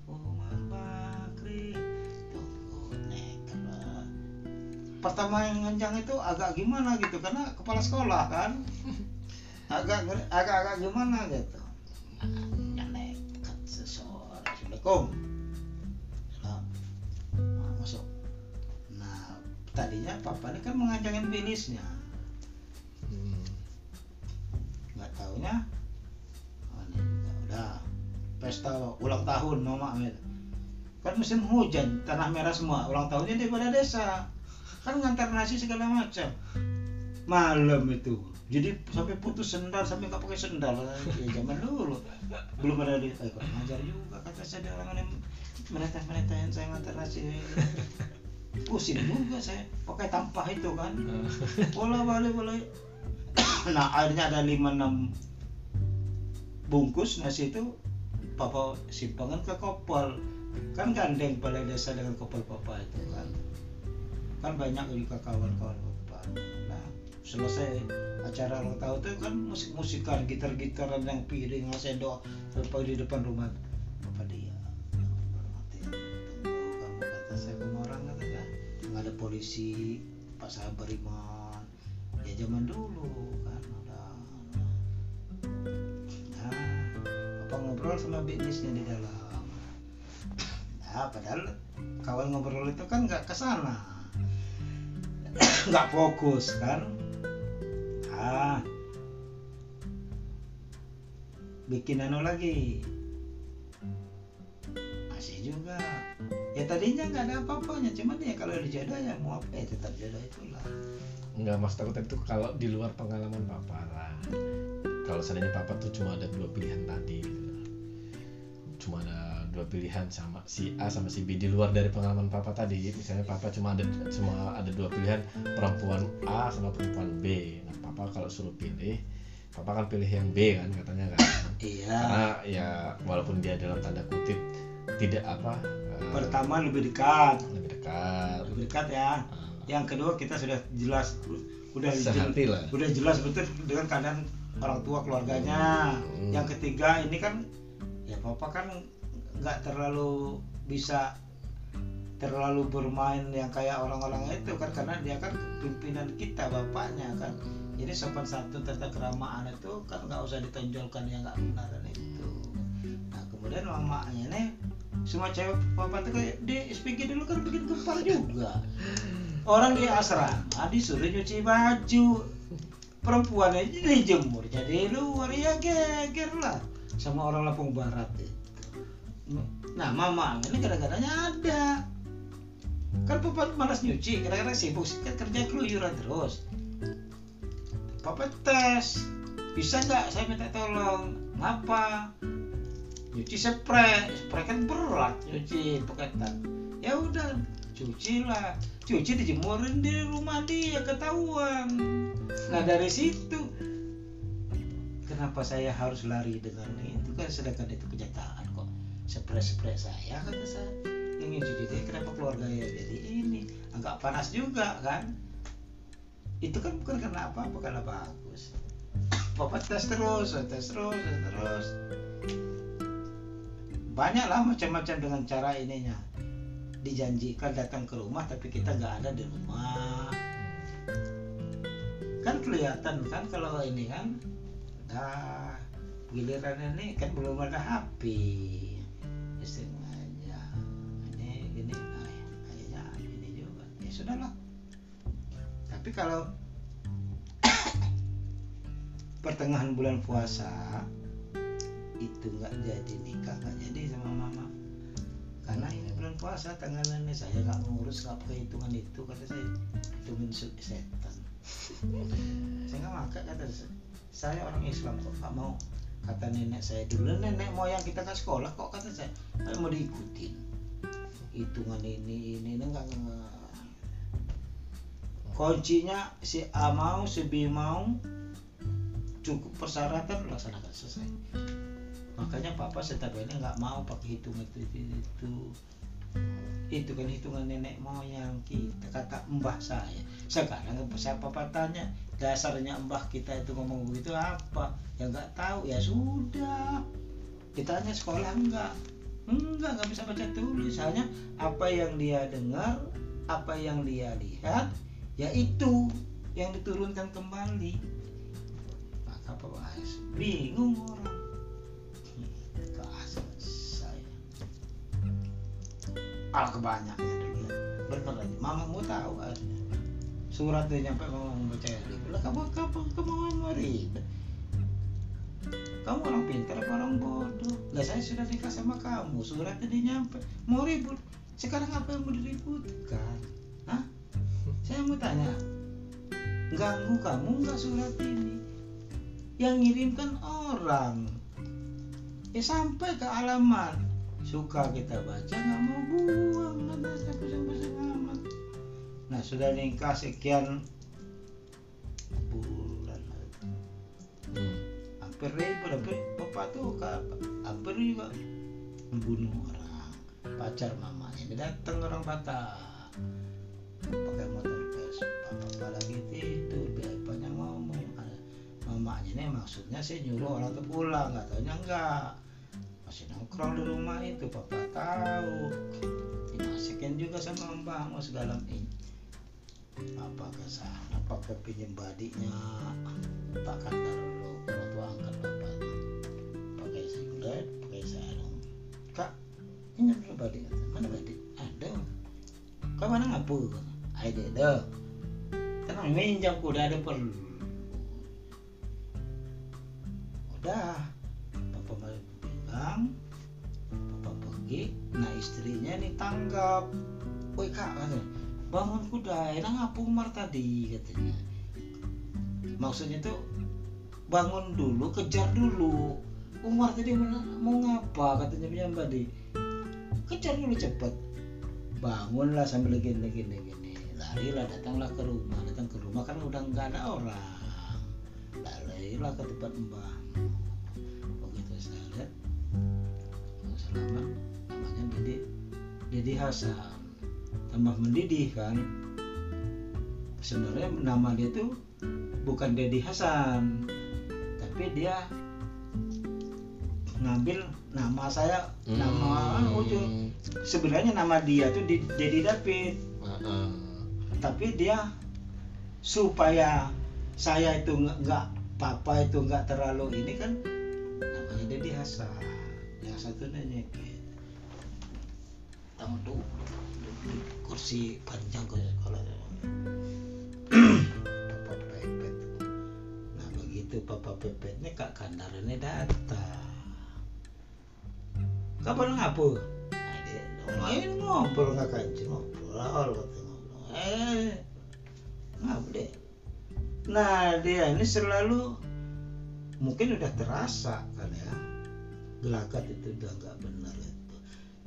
Umar Bakri. Tunggu nekat lah. pertama yang ngencang itu agak gimana gitu karena kepala sekolah kan agak agak agak gimana gitu? Ya nekat seseorang. Assalamualaikum. Salam. Nah, masuk. Nah tadinya papa ini kan mengancangin bilisnya Hmm. nggak taunya oh, ini juga udah pesta ulang tahun mama gitu. kan musim hujan tanah merah semua ulang tahunnya di pada desa. Kan ngantar nasi segala macam. Malam itu jadi sampai putus sendal sampai nggak pakai sendal. Ya zaman dulu. Belum ada di eh, kurang ajar juga kata saya orang yang mereka mereka yang saya nasi. Pusing juga saya. Pakai tampah itu kan. [laughs] Bola balik bola. Nah akhirnya ada lima enam bungkus nasi itu papa simpangan ke kopel kan gandeng balai desa dengan kopel papa itu kan. Kan banyak juga kawan-kawan papa selesai acara ulang tahun itu kan musik-musikan gitar-gitaran yang piring sendok sampai di depan rumah. Papa dia mati tunggu kamu kata saya kamu orang kata saya nggak ada polisi pak sabar iman. Ya zaman dulu kan ada nah apa ngobrol sama bisnisnya di dalam. Nah padahal kawan ngobrol itu kan nggak ke sana [coughs] nggak fokus kan ah bikin anu lagi masih juga ya tadinya nggak ada apa-apanya cuman ya kalau dijodoh ya mau apa ya tetap jodoh itulah Enggak mas takut itu kalau di luar pengalaman papa lah. Kalau seandainya papa tuh cuma ada dua pilihan tadi gitu. Cuma ada dua pilihan sama si A sama si B di luar dari pengalaman papa tadi. Misalnya papa cuma ada cuma ada dua pilihan perempuan A sama perempuan B. Nah papa kalau suruh pilih, papa kan pilih yang B kan katanya kan. iya Karena ya walaupun dia dalam tanda kutip tidak apa eh, pertama lebih dekat lebih dekat. lebih dekat ya yang kedua kita sudah jelas udah Sehati lah. udah jelas betul dengan keadaan orang tua keluarganya Hmm. yang ketiga ini kan ya papa kan nggak terlalu bisa terlalu bermain yang kayak orang-orang itu kan karena dia kan pimpinan kita bapaknya kan. Jadi sopan santun tata keramaan itu kan nggak usah ditonjolkan yang nggak benar dan itu. Nah kemudian mamanya nih semua cewek papa tuh kayak di SPG dulu kan bikin gempar juga. Orang di asrama disuruh nyuci baju. Perempuan aja dijemur jadi luar ya geger lah. Sama orang Lampung Barat nah mama ini kadang-kadangnya ada. Kan papa malas nyuci kadang-kadang sibuk kan kerja keluyuran terus. Papa tes. Bisa nggak saya minta tolong? Ngapa? Nyuci spray. Spray kan berat nyuci paketan. Ya udah cuci lah cuci dijemurin di rumah dia ketahuan. Nah dari situ. Kenapa saya harus lari dengan itu? Kan sedangkan itu kenyataan spray saya kata saya. Yang nyuci dia kenapa keluarga ya jadi ini. Agak panas juga kan? Itu kan bukan karena apa karena bagus. Papa tes terus tes terus tes terus. Banyak lah macam-macam dengan cara ininya. Dijanjikan datang ke rumah tapi kita nggak ada di rumah. Kan kelihatan kan kalau ini kan nah giliran ini kan belum ada HP istilahnya aja. Ini gini nah, ini juga. Ya sudahlah. Tapi kalau [coughs] pertengahan bulan puasa itu nggak jadi nikah nggak jadi sama mama. Karena ini bulan puasa tanggalan ini saya nggak mengurus nggak pakai hitungan itu kata saya. Hitungin se- setan. [laughs] Saya nggak makan kata saya. Saya orang Islam kok nggak mau kata nenek saya dulu nenek moyang kita ke sekolah kok kata saya. "Saya mau diikutin hitungan ini ini ini enggak enggak kuncinya si A mau si B mau cukup persyaratan laksanakan selesai. Makanya papa setiap ini nggak mau pakai hitung itu itu, itu. Itu kan hitungan nenek moyang kita kata mbah saya. Sekarang saya papa tanya dasarnya mbah kita itu ngomong begitu apa? Ya nggak tahu. Ya sudah. Ditanya sekolah enggak. Enggak nggak bisa baca tulis. Hanya apa yang dia dengar apa yang dia lihat ya itu yang diturunkan kembali. Maka Pak Ais bingung orang. Keasal saya. Al kebanyakan dulu ya. Bener aja mamamu tahu akhirnya surat dia nyampe mama baca ribet kamu kamu kamu mau ribet. Kamu orang pintar apa orang bodoh? Lah saya sudah dikasih sama kamu suratnya dia nyampe. Mau ribut? Sekarang apa yang mau diributkan? Hah? saya mau tanya ganggu kamu nggak surat ini? Yang ngirimkan orang. Ya sampai ke alamat. Suka kita baca nggak mau buang. Ada pusing-pusing amat nah sudah nikah sekian bulan. Hmm. hampir ribu hampir bapak tuh hampir juga membunuh orang pacar mamanya dia datang orang Batak. Pakai motor Vespa bapak lagi tidur biar banyak ngomong. Mamanya ini maksudnya sih nyuruh orang tuh pulang nggak taunya enggak masih nongkrong di rumah itu papa tahu. Dimasukin juga sama mbak mau segala ini apa ke sana pakai pinjam badinya? Kandar dulu tua angkat bapaknya. Pakai singlet pakai sarung kak pinjam dulu badik mana badik ada. Kau mana ngapu? Ada ada. Tenang minjam udah ada perlu udah. Papa mau bilang papa pergi nah istrinya nih tanggap woi kak katanya bangun kuda enak ngapung Umar tadi katanya. Maksudnya tuh bangun dulu kejar dulu. Umar tadi mau ngapa katanya punya Mbak Di. Kejar dulu cepet. Bangunlah sambil gini gini gini. Larilah datanglah ke rumah. Datang ke rumah kan udah nggak ada orang. Larilah ke tempat mbah. Begitu saya lihat. Oh, selamat. Namanya Dede Dede Hasan tambah mendidih kan. Sebenarnya nama dia tuh bukan Dedi Hasan tapi dia ngambil nama saya nama Hmm. ujung. Sebenarnya nama dia tuh Di- Dedi David. Ah, ah. tapi dia supaya saya itu nggak papa itu nggak terlalu ini kan namanya Dedi Hasan. Yang satu nyekit. Tahu tuh kursi panjang ke sekolah. Papa pepet. Nah begitu papa pepetnya kak kandarannya datang. Kapan ngapur nah, dia ngobrol nggak kancing ngobrol. Kata ngobrol eh ngapa deh nah dia ini selalu mungkin udah terasa kan ya. Gelagat itu udah nggak benar itu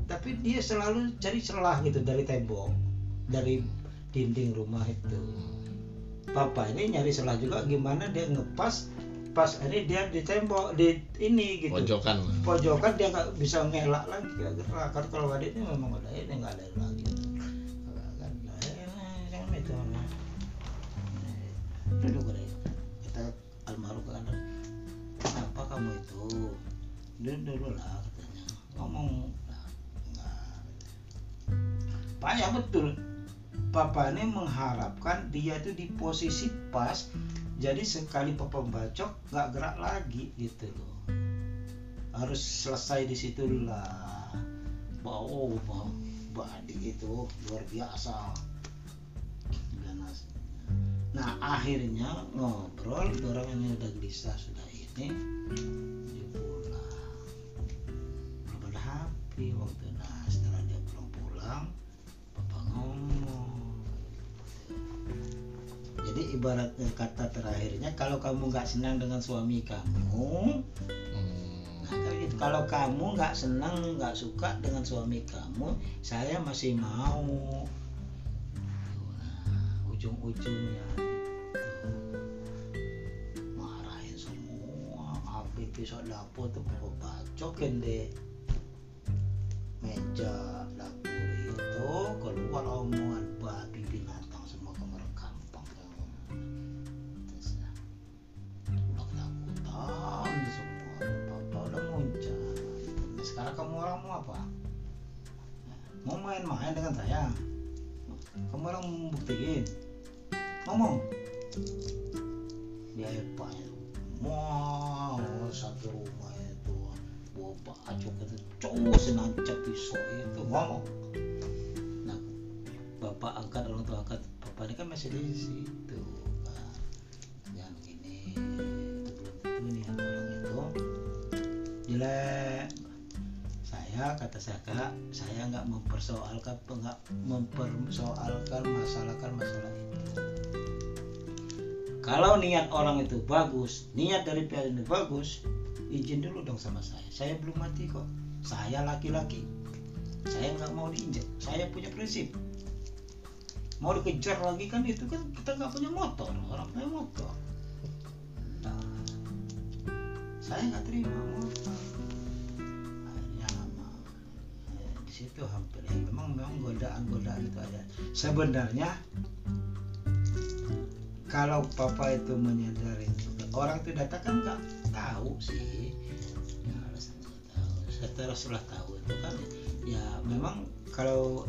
tapi dia selalu cari celah gitu dari tembok dari dinding rumah itu. Papa ini nyari celah juga gimana dia ngepas pas ini dia di tembok di ini gitu. Pojokan. Pojokan dia nggak bisa ngelak lagi gak gerak. Karena kalau adiknya memang udah ini nggak ada lagi. Itu duduk kita almarhum kan kenapa kamu itu? Duduk dulu lah katanya. Ngomong payah betul. Papa ini mengharapkan dia itu di posisi pas jadi sekali papa bacok nggak gerak lagi gitu loh. Harus selesai di situ lah. Wow badi itu luar biasa. Nah akhirnya ngobrol orang ini udah gelisah sudah ini. Dia pulang. Belum ada waktu nah dia ibaratnya kata terakhirnya kalau kamu nggak senang dengan suami kamu Hmm. nah kan gitu. Kalau kamu nggak senang nggak suka dengan suami kamu saya masih mau. Nah, ujung-ujungnya marahin semua habis pisau dapur tuh bawa bacokin deh. Meja dapur itu keluar omongan mau main-main dengan saya? Kamu orang buktiin ngomong. Dia banyak mau satu rumah itu. Bawa baju itu cowok senancap pisau itu. Ngomong. Nah bapak angkat orang tua angkat. Bapak ini kan masih di situ kan. Jangan begini itu belum tentu nih orang itu. Jelek saya kata saya kak saya nggak mempersoalkan nggak mempersoalkan masalahkan masalah itu. Kalau niat orang itu bagus niat dari pihak ini bagus izin dulu dong sama saya. Saya belum mati kok. Saya laki-laki. Saya nggak mau diinjak. Saya punya prinsip. Mau dikejar lagi kan itu kan kita nggak punya motor. Orang punya motor. Nah, saya nggak terima motor situ hampir ya. Memang memang godaan-godaan itu ada. Sebenarnya kalau papa itu menyadari itu orang itu datang kan nggak tahu sih. Tahu setelah setelah tahu itu kan ya memang kalau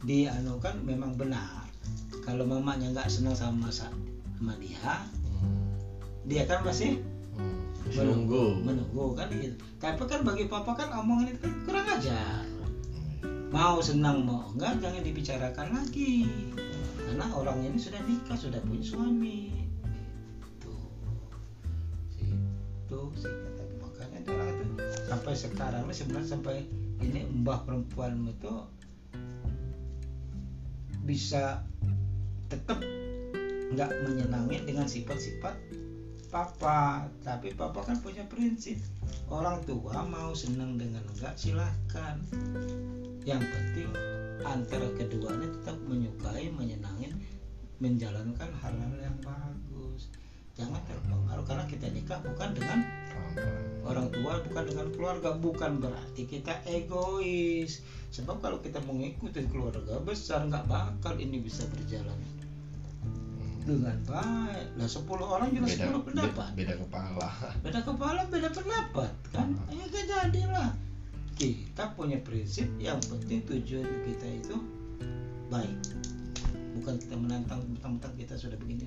di anu kan memang benar. Kalau mamanya nggak senang sama sa- sama dia Hmm. dia kan masih Hmm. Menunggu. menunggu. Kan gitu. Tapi kan bagi papa kan omongan itu kan kurang ajar mau senang mau enggak jangan dibicarakan lagi. Karena orang ini sudah nikah sudah punya suami. Itu itu sih makanya itu orang itu sampai sekarang sebenarnya sampai ini mbah perempuan itu bisa tetap nggak menyenangi dengan sifat-sifat papa. Tapi papa kan punya prinsip orang tua mau senang dengan enggak silahkan yang penting antara keduanya tetap menyukai menyenangin menjalankan hal-hal yang bagus. Jangan terpengaruh karena kita nikah bukan dengan orang tua bukan dengan keluarga bukan berarti kita egois. Sebab kalau kita mengikuti keluarga besar nggak bakal ini bisa berjalan dengan baik. Lah 10 orang juga 10 pendapat. beda kepala. Beda kepala beda pendapat kan? Ya jadilah kita punya prinsip yang penting tujuan kita itu baik. Bukan kita menantang mentang-mentang kita sudah begini.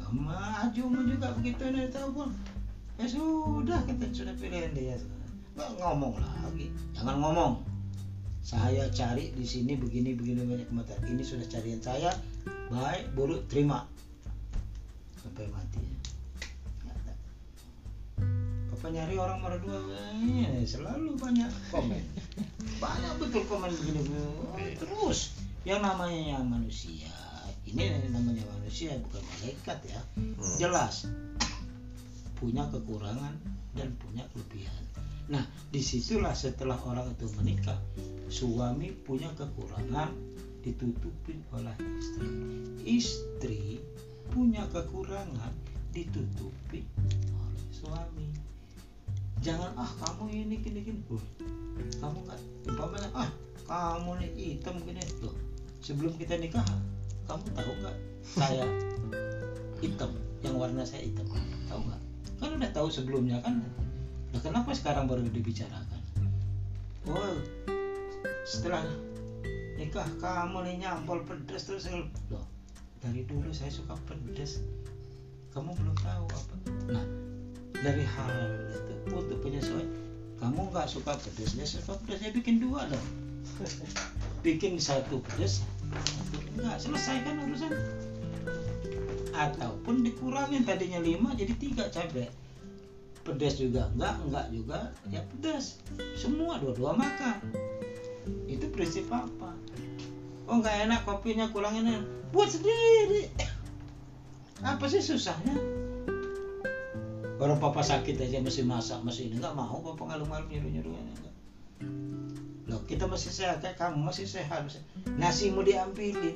Nah, maju juga begitu nih tahu ya sudah kita sudah pilihan dia. Nggak ngomong lagi. Jangan ngomong. Saya cari di sini begini begini banyak mata. Ini sudah carian saya. Baik buruk terima. Sampai mati. Papa nyari orang dua eh, selalu banyak komen banyak betul komen begini terus yang namanya manusia ini namanya manusia bukan malaikat ya Hmm. jelas punya kekurangan dan punya kelebihan. Nah, di situlah setelah orang itu menikah, suami punya kekurangan ditutupin oleh istri. Istri punya kekurangan ditutupi oleh suami. Jangan ah kamu ini gini gini, Loh, kamu nggak umpamanya ah kamu nih hitam gini. Loh. Sebelum kita nikah, kamu tahu nggak saya hitam? Yang warna saya hitam tahu nggak? Kan udah tahu sebelumnya kan? Nah kenapa sekarang baru dibicarakan? Oh setelah nikah kamu nih nyampol pedas terus loh. Dari dulu saya suka pedas kamu belum tahu apa? Nah dari hal itu untuk penyesuaian kamu nggak suka pedas dia suka pedas saya bikin dua dong [laughs] bikin satu satu enggak selesaikan urusan. Ataupun dikurangin tadinya lima jadi tiga cabai. Pedas juga enggak enggak juga ya pedas semua dua-dua makan. Itu prinsip apa? Oh nggak enak kopinya kurangin. Buat sendiri. [coughs] Apa sih susahnya orang papa sakit aja masih masak masih ini nggak mau papa ngalung-ngalung nyuruh-nyuruh loh kita masih sehat kayak kamu masih sehat nasi mau diambilin.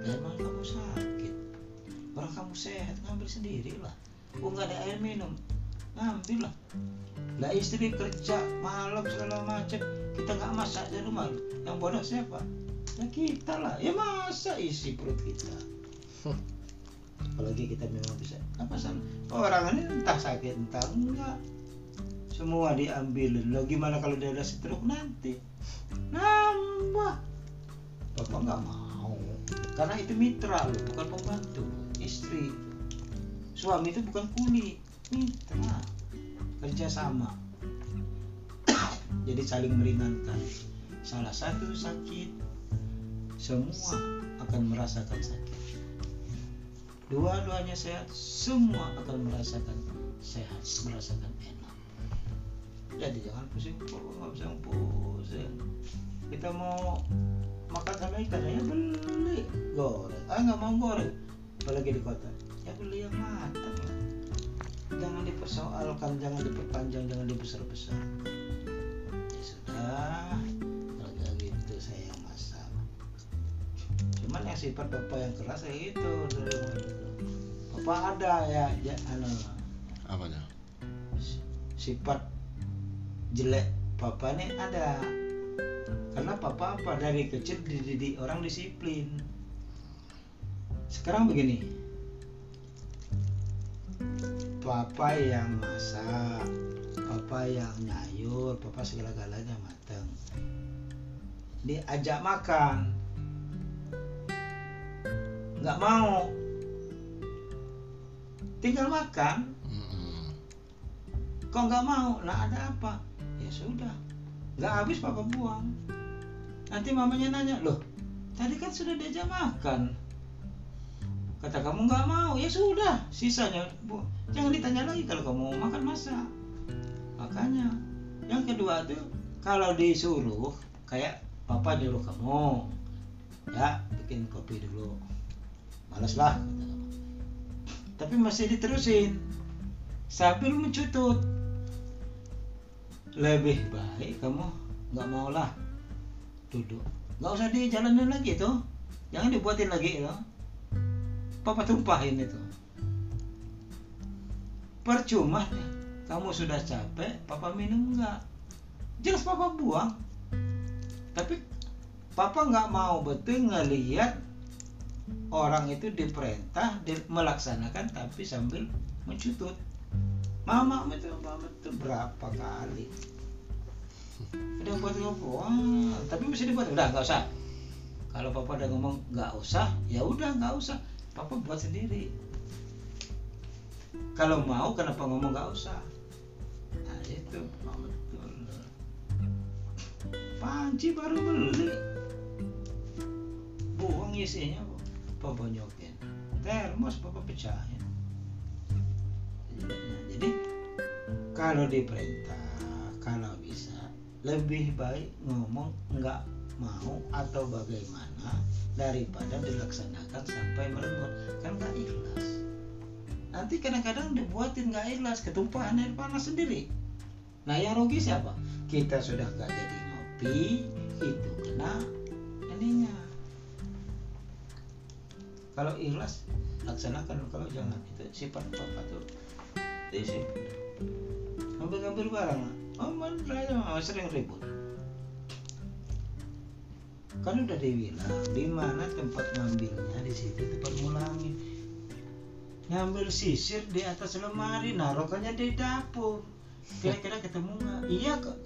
Ya emang kamu sakit? Orang kamu sehat ngambil sendiri lah oh nggak ada air minum ngambil lah lah istri kerja malam segala macam. Kita nggak masak di rumah. Yang bodoh siapa? Ya kita lah. Ya masa isi perut kita [laughs] apalagi kita memang bisa. Apa sana orang ini entah sakit entah enggak. Semua diambilin lo gimana kalau dia ada stroke? Nanti. Nambah. Bapak nggak mau. Karena itu mitra lo bukan pembantu istri. Suami itu bukan kuli mitra. Kerjasama jadi saling meringankan. Salah satu sakit. Semua akan merasakan sakit dua-duanya sehat semua akan merasakan sehat merasakan enak. Jadi jangan pusing nggak bisa pusing. Kita mau makan sama ikan ya beli. Goreng. Ah nggak mau goreng. Apalagi di kota. Ya beli yang matang lah jangan dipersoalkan jangan diperpanjang jangan dibesar-besar. Ya sudah cuman yang sifat bapak yang keras kayak gitu. Bapak ada ya, ya anu. Apanya sifat jelek papa ini ada. Karena papa apa? Dari kecil dididik orang disiplin. Sekarang begini. Papa yang masak papa yang nyayur papa segala-galanya mateng. Diajak makan nggak mau. Tinggal makan. Mm-mm. kok nggak mau? Nah ada apa? Ya sudah. Nggak habis papa buang. Nanti mamanya nanya loh tadi kan sudah diajak makan. Kata kamu nggak mau. Ya sudah. Sisanya bu jangan ditanya lagi kalau kamu mau makan masak makanya yang kedua tuh kalau disuruh kayak papa nyuruh kamu ya bikin kopi dulu malas lah. Tapi masih diterusin. Sambil mencutut. Lebih baik kamu nggak mau lah. Duduk. Nggak usah dijalanin lagi tuh. Jangan dibuatin lagi tuh papa tumpahin itu. Percuma kamu sudah capek papa minum nggak? Jelas papa buang. Tapi papa nggak mau betul ngelihat orang itu diperintah di- melaksanakan tapi sambil mencutut. Mama itu mama itu berapa kali? Udah buat ngopo wah tapi mesti dibuat. Udah nggak usah. Kalau papa udah ngomong nggak usah ya udah nggak usah. Papa buat sendiri. Kalau mau kenapa ngomong nggak usah? Nah itu mama betul. Panci baru beli. Buang isinya papa nyokin termos papa pecahin? Jadi kalau diperintah kalau bisa lebih baik ngomong nggak mau atau bagaimana daripada dilaksanakan sampai merengut kan nggak ikhlas. Nanti kadang-kadang dibuatin nggak ikhlas ketumpahan air panas sendiri. Nah yang rugi siapa? Kita sudah nggak jadi ngopi itu kena ininya kalau ikhlas laksanakan. Kalau jangan itu sifat bapak tuh disiplin ngambil-ngambil barang. Oh man sering ribut. Kan udah dibilang di mana tempat ngambilnya? Di situ tempat ngulangin ngambil sisir di atas lemari naruhkannya di dapur. Kira-kira ketemu nggak? Iya kok